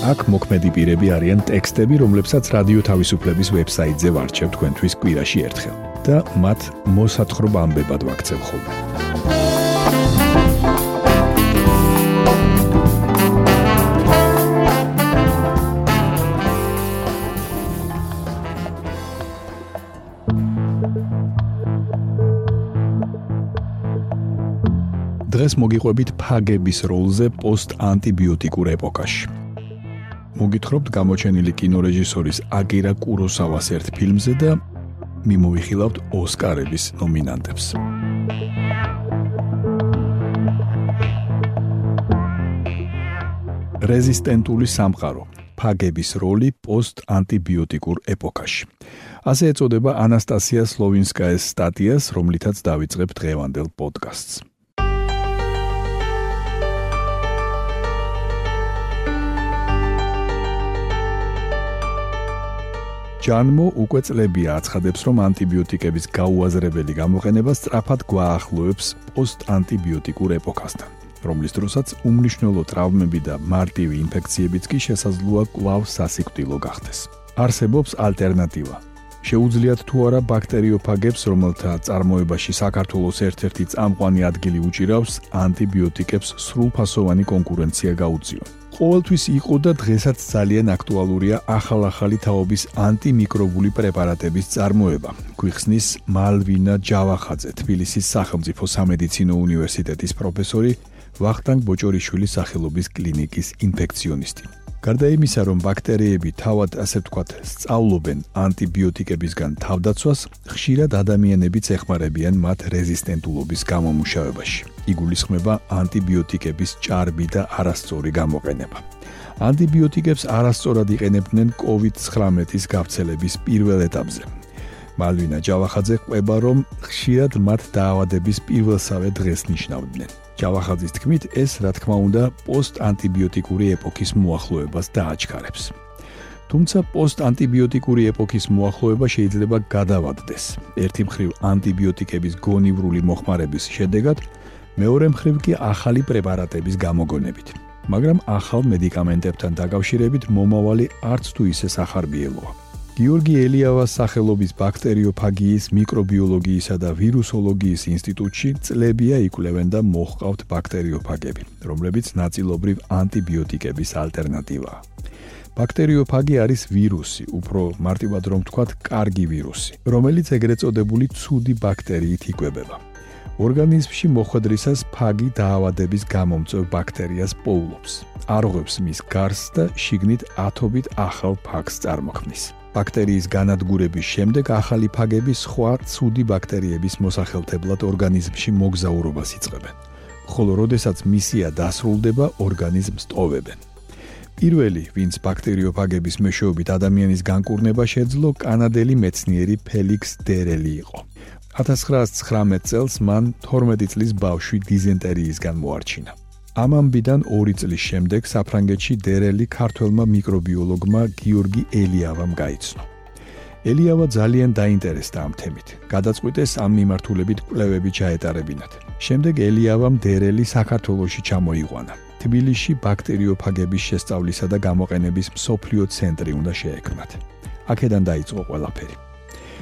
აქ მოქმედი პირები არიან ტექსტები, რომლებსაც რადიო თავისუფლების ვებსაიტზე ვარჩევ თქვენთვის კვირაში ერთხელ და მათ მოსათხრობ ამბებად ვაქცევ ხოლმე. დღეს მოგიყვებით ფაგების როლზე პოსტ-ანტიბიოტიკურ ეპოქაში. მოგითხრობთ გამოჩენილი კინორეჟისორის აკირა კუროსავას ერთ ფილმზე და მიმოვიხილავთ ოსკარების ნომინანტებს. რეზისტენტული სამყარო ფაგების როლი პოსტ-ანტიბიოტიკურ ეპოქაში. ასე ეწოდება ანასტასია სლოვინსკაეს სტატიას, რომლითაც დავიწყებ დღევანდელ პოდკასტს. ჯანმო უკვე წლებია აცხადებს, რომ ანტიბიოტიკების გაუაზრებელი გამოყენება სწრაფად გვაახლოებს პოსტ-ანტიბიოტიკურ ეპოქასთან, რომლის დროსაც უმნიშვნელო ტრავმები და მარტივი ინფექციებიც კი შესაძლოა კვლავ სასიკვდილო გახდეს. არსებობს ალტერნატივა. შეუძლიათ თუ არა ბაქტერიოფაგებს, რომელთა წარმოებაში საქართველოს ერთ-ერთი წამყვანი ადგილი უჭირავს, ანტიბიოტიკებს სრულფასოვანი კონკურენცია გაუწიონ. ყოველთვის იყო და დღესაც ძალიან აქტუალურია ახალ-ახალი თაობის ანტიმიკრობული პრეპარატების წარმოება. გვიხსნის მალვინა ჯავახაძე, თბილისის სახელმწიფო სამედიცინო უნივერსიტეტის პროფესორი, ვახტანგ ბოჭორიშვილის სახელობის კლინიკის ინფექციონისტი. გარდა იმისა, რომ ბაქტერიები თავად ასე ვთქვათ, სწავლობენ ანტიბიოტიკებისგან თავდაცვას, ხშირად ადამიანებიც ეხმარებიან მათ რეზისტენტულობის გამომუშავებაში. იგულისხმება ანტიბიოტიკების ჭარბი და არასწორი გამოყენება. ანტიბიოტიკებს არასწორად იყენებდნენ COVID-19-ის გავრცელების პირველ ეტაპზე. მალვინა ჯავახაძე ყვება, რომ ხშირად მათ დაავადების პირველსავე დღეს ნიშნავდნენ. ჯავახაძის თქმით, ეს რა თქმა უნდა პოსტ-ანტიბიოტიკური ეპოქის მოახლოებას დააჩქარებს. თუმცა პოსტ-ანტიბიოტიკური ეპოქის მოახლოება შეიძლება გადავადდეს. ერთი მხრივ ანტიბიოტიკების გონივრული მოხმარების შედეგად მეორე მხრივ კი ახალი პრეპარატების გამოგონებით. მაგრამ ახალ მედიკამენტებთან დაკავშირებით მომავალი არც თუ ისე სახარბიელოა. გიორგი ელიავას სახელობის ბაქტერიოფაგიის მიკრობიოლოგიისა და ვირუსოლოგიის ინსტიტუტში წლებია იკვლევენ და მოჰყავთ ბაქტერიოფაგები, რომლებიც ნაწილობრივ ანტიბიოტიკების ალტერნატივაა. ბაქტერიოფაგი არის ვირუსი, უფრო მარტივად რომ ვთქვათ, კარგი ვირუსი, რომელიც ეგრეთ წოდებული ცუდი ბაქტერიით იკვებება. ორგანიზმში მოხვედრისას ფაგი დაავადების გამომწვევ ბაქტერიას პოულობს. არღვევს მის გარს და შიგნით ათობით ახალ ფაგს წარმოქმნის. ბაქტერიის განადგურების შემდეგ ახალი ფაგები სხვა ცუდი ბაქტერიების მოსახელთებლად ორგანიზმში მოგზაურობას იწყებენ. ხოლო როდესაც მისია დასრულდება, ორგანიზმს ტოვებენ. პირველი, ვინც ბაქტერიოფაგების მეშვეობით ადამიანის განკურნება შეძლო, კანადელი მეცნიერი ფელიქს დერელი იყო. 1919 წელს მან 12 წლის ბავშვი დიზენტერიისგან მოარჩინა. ამ ამბიდან 2 წლის შემდეგ საფრანგეთში დერელი ქართველმა მიკრობიოლოგმა გიორგი ელიავამ გაიცნო. ელიავა ძალიან დაინტერესდა ამ თემით. გადაწყვიტეს ამ მიმართულებით კვლევები ჩაეტარებინათ. შემდეგ ელიავამ დერელი საქართველოში ჩამოიყვანა. თბილისში ბაქტერიოფაგების შესწავლისა და გამოყენების მსოფლიო ცენტრი უნდა შეექმნათ. აქედან დაიწყო ყველაფერი.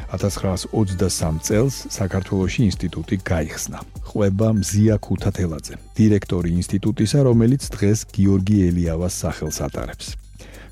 1923 წელს საქართველოსი ინსტიტუტი გაიხსნა. ყვება მზია ქუთათელაძე, დირექტორი ინსტიტუტისა, რომელიც დღეს გიორგი ელიავას სახელს ატარებს.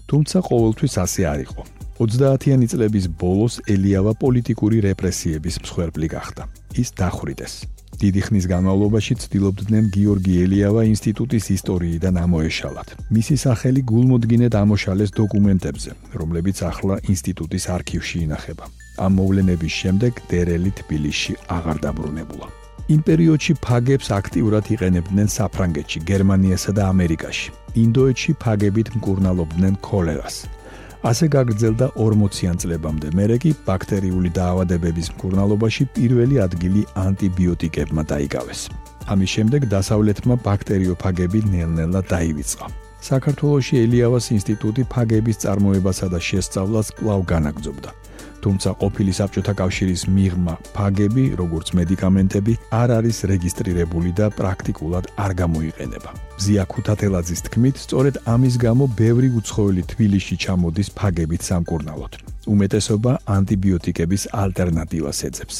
თუმცა ყოველთვის ასე არ იყო. 30-იანი წლების ბოლოს ელიავა პოლიტიკური რეპრესიების მსხვერპლი გახდა. ის დახვრიტეს. დიდი ხნის განმავლობაში ცდილობდნენ გიორგი ელიავა ინსტიტუტის ისტორიიდან ამოეშალათ. მისი სახელი გულმოდგინედ ამოშალეს დოკუმენტებზე, რომლებიც ახლა ინსტიტუტის არქივში ინახება. ამ მოვლენების შემდეგ დერელი თბილისში აღარ დაბრუნებულა. იმ პერიოდში ფაგებს აქტიურად იყენებდნენ საფრანგეთში, გერმანიასა და ამერიკაში. ინდოეთში ფაგებით მკურნალობდნენ ქოლერას. ასე გაგრძელდა 40-იან წლებამდე. მერე კი ბაქტერიული დაავადებების მკურნალობაში პირველი ადგილი ანტიბიოტიკებმა დაიკავეს. ამის შემდეგ დასავლეთმა ბაქტერიოფაგები ნელ-ნელა დაივიწყა. საქართველოში ელიავას ინსტიტუტი ფაგების წარმოებასა და შესწავლას კვლავ განაგრძობდა. თუმცა ყოფილი საბჭოთა კავშირის მიღმა ფაგები, როგორც მედიკამენტები, არ არის რეგისტრირებული და პრაქტიკულად არ გამოიყენება. ზია ქუთათელაძის თქმით, სწორედ ამის გამო ბევრი უცხოელი თბილისში ჩამოდის ფაგებით სამკურნალოდ. უმეტესობა ანტიბიოტიკების ალტერნატივას ეძებს.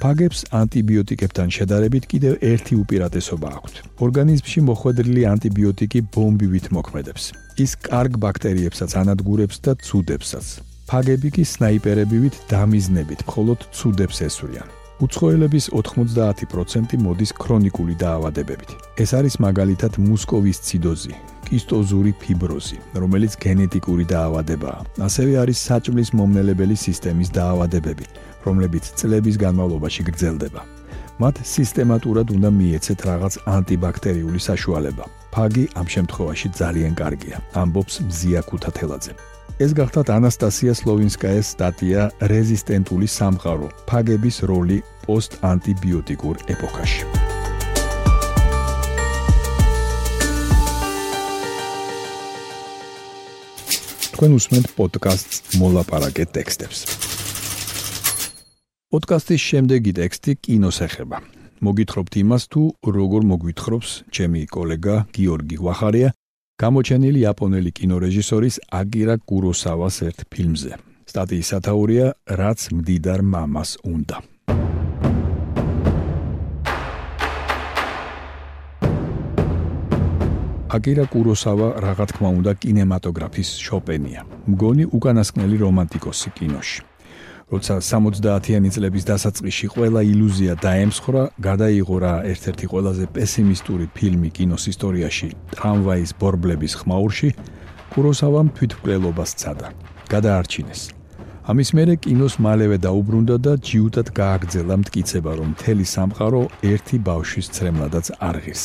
ფაგებს ანტიბიოტიკებთან შედარებით კიდევ ერთი უპირატესობა აქვთ. ორგანიზმში მოხვედრილი ანტიბიოტიკი ბომბივით მოქმედებს. ის კარგ ბაქტერიებსაც ანადგურებს და ცუდებსაც. ფაგები კი სნაიპერებივით დამიზნებით მხოლოდ ცუდებს ესვრიან. უცხოელების 90% მოდის ქრონიკული დაავადებებით. ეს არის მაგალითად მუსკოვის ციდოზი, კისტოზური ფიბროზი, რომელიც გენეტიკური დაავადებაა. ასევე არის საჭმლის მომნელებელი სისტემის დაავადებები, რომლებიც წლების განმავლობაში გრძელდება. მათ სისტემატურად უნდა მიეცეთ რაღაც ანტიბაქტერიული საშუალება. ფაგი ამ შემთხვევაში ძალიან კარგია, ამბობს მზია ქუთათელაძე. ეს გახდათ ანასტასია სლოვინსკაეს სტატია რეზისტენტული სამყარო: ფაგების როლი პოსტ-ანტიბიოტიკურ ეპოქაში. თქვენ უსმენთ პოდკასტს მოლაპარაკე ტექსტებს. პოდკასტის შემდეგი ტექსტი კინოს ეხება. მოგითხრობთ იმას თუ როგორ მოგვითხრობს ჩემი კოლეგა გიორგი ვახარია გამოჩენილი იაპონელი კინორეჟისორის აკირა კუროსავას ერთ ფილმზე. სტატიის სათაურია რაც მდიდარ მამას უნდა. აკირა კუროსავა რაღა თქმა უნდა კინემატოგრაფის შოპენია. მგონი უკანასკნელი რომანტიკოსი კინოში. როცა 70-იანი წლების დასაწყისში ყველა ილუზია დაემსხრა, გადაიღო რა ერთ-ერთი ყველაზე პესიმისტური ფილმი კინოს ისტორიაში, ტრამვაის ბორბლების ხმაურში, კუროსავამ თვითმკვლელობას ცადა. გადაარჩინეს. ამის მერე კინოს მალევე დაუბრუნდა და ჯიუტად გააგრძელა მტკიცება, რომ მთელი სამყარო ერთი ბავშვის ცრემლადაც არღის.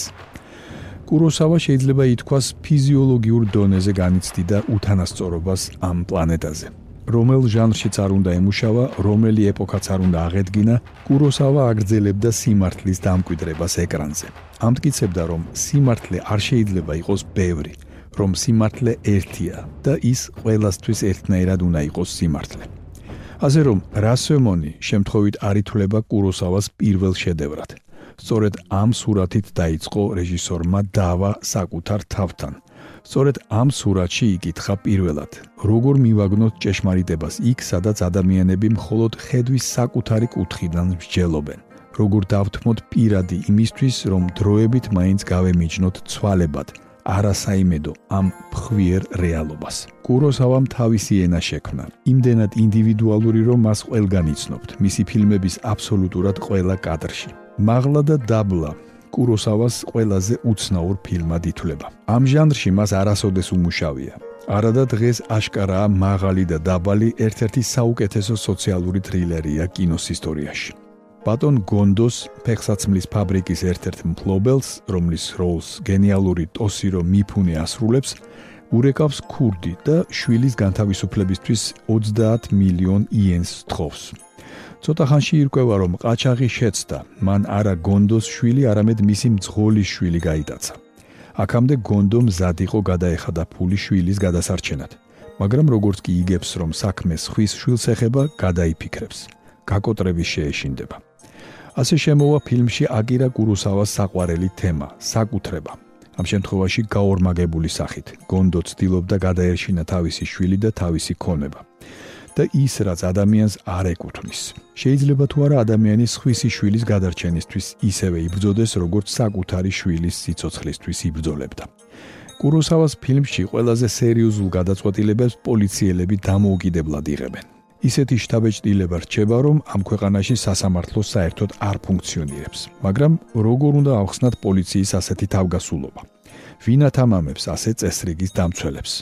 კუროსავა შეიძლება ითქვას ფიზიოლოგიურ დონეზე განიცდიდა უთანასწორობას ამ პლანეტაზე. რომელ ჟანრშიც არ უნდა ემუშავა, რომელი ეპოქაც არ უნდა აღედგინა, კუროსავა აგრძელებდა სიმართლის დამკვიდრებას ეკრანზე. ამტკიცებდა, რომ სიმართლე არ შეიძლება იყოს ბევრი, რომ სიმართლე ერთია და ის ყველასთვის ერთნაირად უნდა იყოს სიმართლე. ასე რომ, რასემონი შემთხვევით არ ითვლება კუროსავას პირველ შედევრად. სწორედ ამ სურათით დაიწყო რეჟისორმა დავა საკუთარ თავთან. სწორედ ამ სურათში იკითხა პირველად, როგორ მივაგნოთ ჭეშმარიტებას იქ, სადაც ადამიანები მხოლოდ ხედვის საკუთარი კუთხიდან მსჯელობენ. როგორ დავთმოთ პირადი იმისთვის, რომ დროებით მაინც გავემიჯნოთ ცვალებად, არასაიმედო ამ ფხვიერ რეალობას. კუროსავამ თავისი ენა შექმნა, იმდენად ინდივიდუალური, რომ მას ყველგან იცნობთ, მისი ფილმების აბსოლუტურად ყველა კადრში. მაღლა და დაბლა, კუროსავას ყველაზე უცნაურ ფილმად ითვლება. ამ ჟანრში მას არასოდეს უმუშავია. არადა დღეს აშკარაა მაღალი და დაბალი ერთ-ერთი საუკეთესო სოციალური თრილერია კინოს ისტორიაში. ბატონ გონდოს ფეხსაცმლის ფაბრიკის ერთ-ერთ მფლობელს, რომლის როლს გენიალური ტოსირო მიფუნე ასრულებს, ურეკავს ქურდი და შვილის განთავისუფლებისთვის 30 მილიონ იენს თხოვს. ცოტა ხანში ირკვევა რომ ყაჩაღი შეცდა. მან არა გონდოს შვილი არამედ მისი მძღოლის შვილი გაიტაცა. აქამდე გონდო მზად იყო გადაეხადა ფული შვილის გადასარჩენად. მაგრამ როგორც კი იგებს რომ საქმე ხვის შვილს ეხება გადაიფიქრებს. გაკოტრების შეეშინდება. ასე შემოვა ფილმში აკირა კუროსავას საყვარელი თემა საკუთრება ამ შემთხვევაში გაორმაგებული სახით გონდო ცდილობდა გადაერშინა თავისი შვილი და თავისი ქონება და ის რაც ადამიანს არ ეკუთვნის. შეიძლება თუ არა ადამიანის ხვისი შვილის გადარჩენისთვის ისევე იბრძოდეს, როგორც საკუთარი შვილის სიცოცხლისთვის იბრძოლებდა. კუროსავას ფილმში ყველაზე სერიოზულ გადაწყვეტილებებს პოლიციელები დამოუკიდებლად იღებენ. ისეთი შტაბეჭდილება რჩება, რომ ამ ქვეყანაში სასამართლო საერთოდ არ ფუნქციონირებს, მაგრამ როგორ უნდა ახსნათ პოლიციის ასეთი თავგასულობა? ვინ ათამამებს ასე წესრიგის დამცველებს?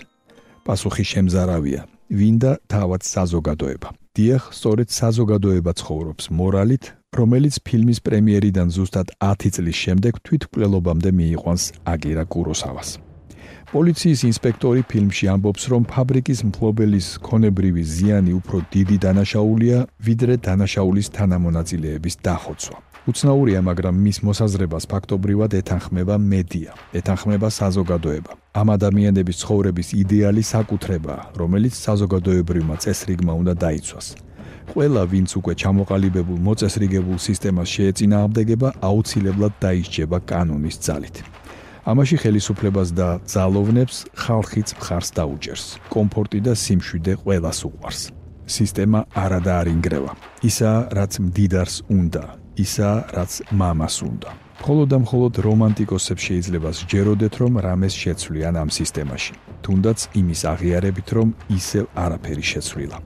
პასუხი შემზარავია, ვინდა თავად საზოგადოება. დიახ, სწორედ საზოგადოება ცხოვრობს მორალით, რომელიც ფილმის პრემიერიდან ზუსტად 10 წლის შემდეგ თვითმკვლელობამდე მიიყვანს აკირა კუროსავას. პოლიციის ინსპექტორი ფილმში ამბობს, რომ ფაბრიკის მფლობელის ქონებრივი ზიანი უფრო დიდი დანაშაულია, ვიდრე დანაშაულის თანამონაწილეების დახოცვა. უცნაურია, მაგრამ მის მოსაზრებას ფაქტობრივად ეთანხმება მედია, ეთანხმება საზოგადოება. ამ ადამიანების ცხოვრების იდეალი საკუთრებაა, რომელიც საზოგადოებრივმა წესრიგმა უნდა დაიცვას. ყველა, ვინც უკვე ჩამოყალიბებულ მოწესრიგებულ სისტემას შეეწინააღმდეგება, აუცილებლად დაისჯება კანონის ძალით. ამაში ხელისუფლებას და ძალოვნებს ხალხიც მხარს დაუჭერს. კომფორტი და სიმშვიდე ყველას უყვარს. სისტემა არადა არ ინგრევა. ისა, რაც მდიდარს უნდა, ისა, რაც მამას უნდა. მხოლოდ და მხოლოდ რომანტიკოსებს შეიძლება სჯეროდეთ, რომ რამეს შეცვლიან ამ სისტემაში. თუნდაც იმის აღიარებით, რომ ისევ არაფერი შეცვლილა.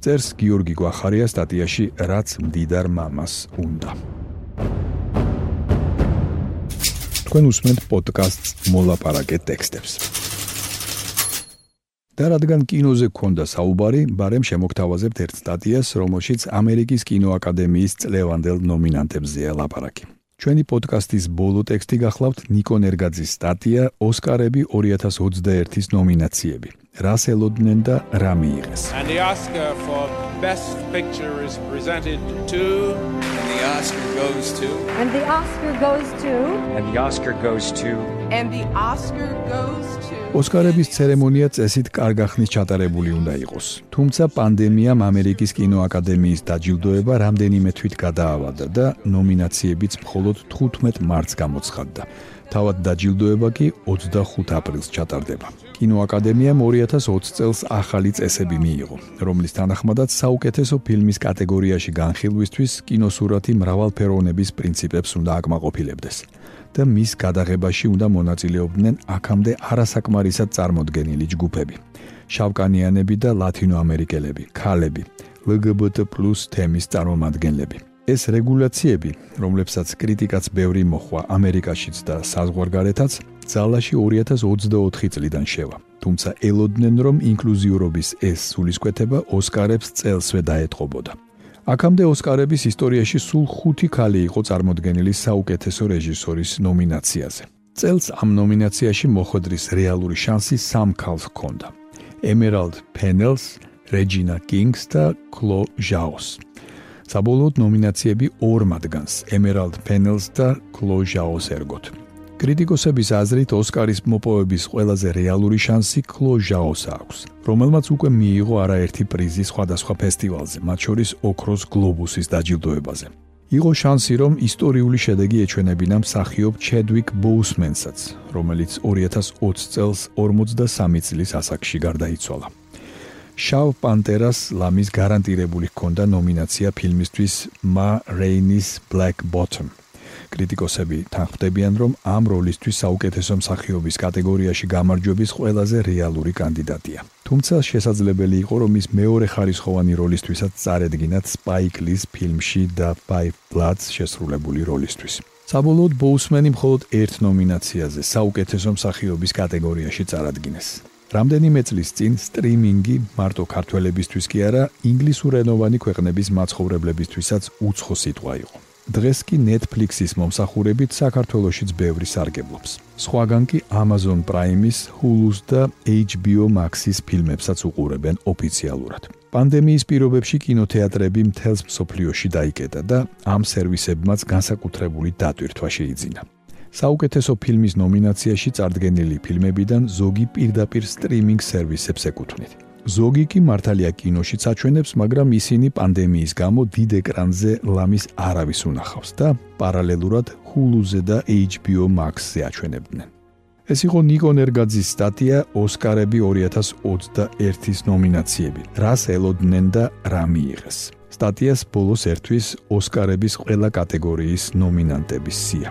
წერს გიორგი გვახარია სტატიაში რაც მდიდარ მამას უნდა. თქვენ უსმენთ პოდკასტს მოლაპარაკე ტექსტებს. და რადგან კინოზე გქონდა საუბარი, ბარემ შემოგთავაზებთ ერთ სტატიას, რომელშიც ამერიკის კინოაკადემიის წლევანდელ ნომინანტებზეა ლაპარაკი. ჩვენი პოდკასტის ბოლო ტექსტი გახლავთ ნიკო ნერგაძის სტატია ოსკარები 2021-ის ნომინაციები. რას ელოდნენ და რა მიიღეს? And the Oscar for Best Picture is presented to and the Oscar goes to and the Oscar goes to and the Oscar goes to and the Oscar goes to ოსკარების ცერემონია წესით კარგახნის ჩატარებული უნდა იყოს. თუმცა პანდემიამ ამერიკის კინოაკადემიის დაჯილდოება რამდენიმე თვით გადაავადა და ნომინაციებიც მხოლოდ 15 მარტს გამოცხადდა. თავად დაჯილდოება კი 25 აპრილს ჩატარდება. კინოაკადემიამ 2020 წელს ახალი წესები მიიღო, რომლის თანახმადაც საუკეთესო ფილმის კატეგორიაში განხილვისთვის კინოსურათი მრავალფეროვნების პრინციპებს უნდა აკმაყოფილებდეს. და მის გადაღებაში უნდა მონაწილეობდნენ აქამდე არასაკმარისად წარმოდგენილი ჯგუფები. შავკანიანები და ლათინოამერიკელები, ქალები, LGBT+ თემის წარმომადგენლები. ეს რეგულაციები, რომლებსაც კრიტიკაც ბევრი მოხვა ამერიკაშიც და საზღვარგარეთაც, ძალაში 2024 წლიდან შევა. თუმცა ელოდნენ, რომ ინკლუზიურობის ეს სულისკვეთება ოსკარებს წელსვე დაეთყობოდა. აქამდე ოსკარების ისტორიაში სულ 5 ქალი იყო წარმოდგენილი საუკეთესო რეჟისორის ნომინაციაზე. წელს ამ ნომინაციაში მოხვედრის რეალური შანსი სამ ქალს ჰქონდა. Emerald Panels, Regina Kings და Chloe Zhao's. საბოლოოდ ნომინაციები ორ მათგანს, Emerald Panels და Chloe Zhao's ერგოთ. კრიტიკოსების აზრით ოსკარის მოპოვების ყველაზე რეალური შანსი კლო ჟაოს აქვს, რომელმაც უკვე მიიღო არაერთი პრიზი სხვადასხვა ფესტივალზე, მათ შორის ოქროს გლობუსის დაჯილდოებაზე. იყო შანსი, რომ ისტორიული შედეგი ეჩვენებინა მსახიობ ჩედვიკ ბოუსმენსაც, რომელიც 2020 წელს 43 წლის ასაკში გარდაიცვალა. შავ პანტერას ლამის გარანტირებული ჰქონდა ნომინაცია ფილმისთვის Ma Rainey's Black Bottom. კრიტიკოსები თანხმდებიან, რომ ამ როლისთვის საუკეთესო მსახიობის კატეგორიაში გამარჯვების ყველაზე რეალური კანდიდატია. თუმცა შესაძლებელი იყო, რომ ის მეორე ხარისხოვანი როლისთვისაც წარედგინათ Spike Lee-ს ფილმში The Five Bloods შესრულებული როლისთვის. საბოლოოდ ბოუსმენი მხოლოდ ერთ ნომინაციაზე საუკეთესო მსახიობის კატეგორიაში წარადგინეს. რამდენიმე წლის წინ სტრიმინგი მარტო ქართველებისთვის კი არა, ინგლისურენოვანი ქვეყნების მაცხოვრებლებისთვისაც უცხო სიტყვა იყო. დღეს კი Netflix-ის მომსახურებით საქართველოსიც ბევრი სარგებლობს. სხვაგან კი Amazon Prime-ის, Hulu-ს და HBO Max-ის ფილმებსაც უყურებენ ოფიციალურად. პანდემიის პირობებში კინოთეატრები მთელს მსოფლიოში დაიკეტა და ამ სერვისებმაც განსაკუთრებული დატვირთვა შეიძინა. საუკეთესო ფილმის ნომინაციაში წარდგენილი ფილმებიდან ზოგი პირდაპირ სტრიმინგ სერვისებს ეკუთვნით. ზოგი კი მართალია კინოში წაჩვენებს, მაგრამ ისინი პანდემიის გამო დიდ ეკრანზე ლამის არავის უნახავს და პარალელურად Hulu-ზე და HBO Max-ზე აჩვენებდნენ. ეს იყო ნიკო ნერგაძის სტატია ოსკარები 2021-ის ნომინაციები. რას ელოდნენ და რა მიიღეს? სტატიას ბოლოს ერთვის ოსკარების ყველა კატეგორიის ნომინანტების სია.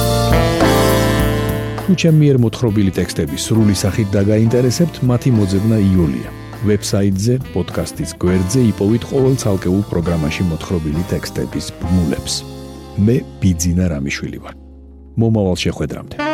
თუ ჩემი მიერ მოთხრობილი ტექსტები სრული სახით დაგაინტერესებთ, მათი მოძებნა იულია. ვებსაიტზე, პოდკასტის გვერდზე იპოვით ყოველ ცალკეულ პროგრამაში მოთხრობილი ტექსტების ბმულებს. მე ბიძინა რამიშვილი ვარ. მომავალ შეხვედრამდე.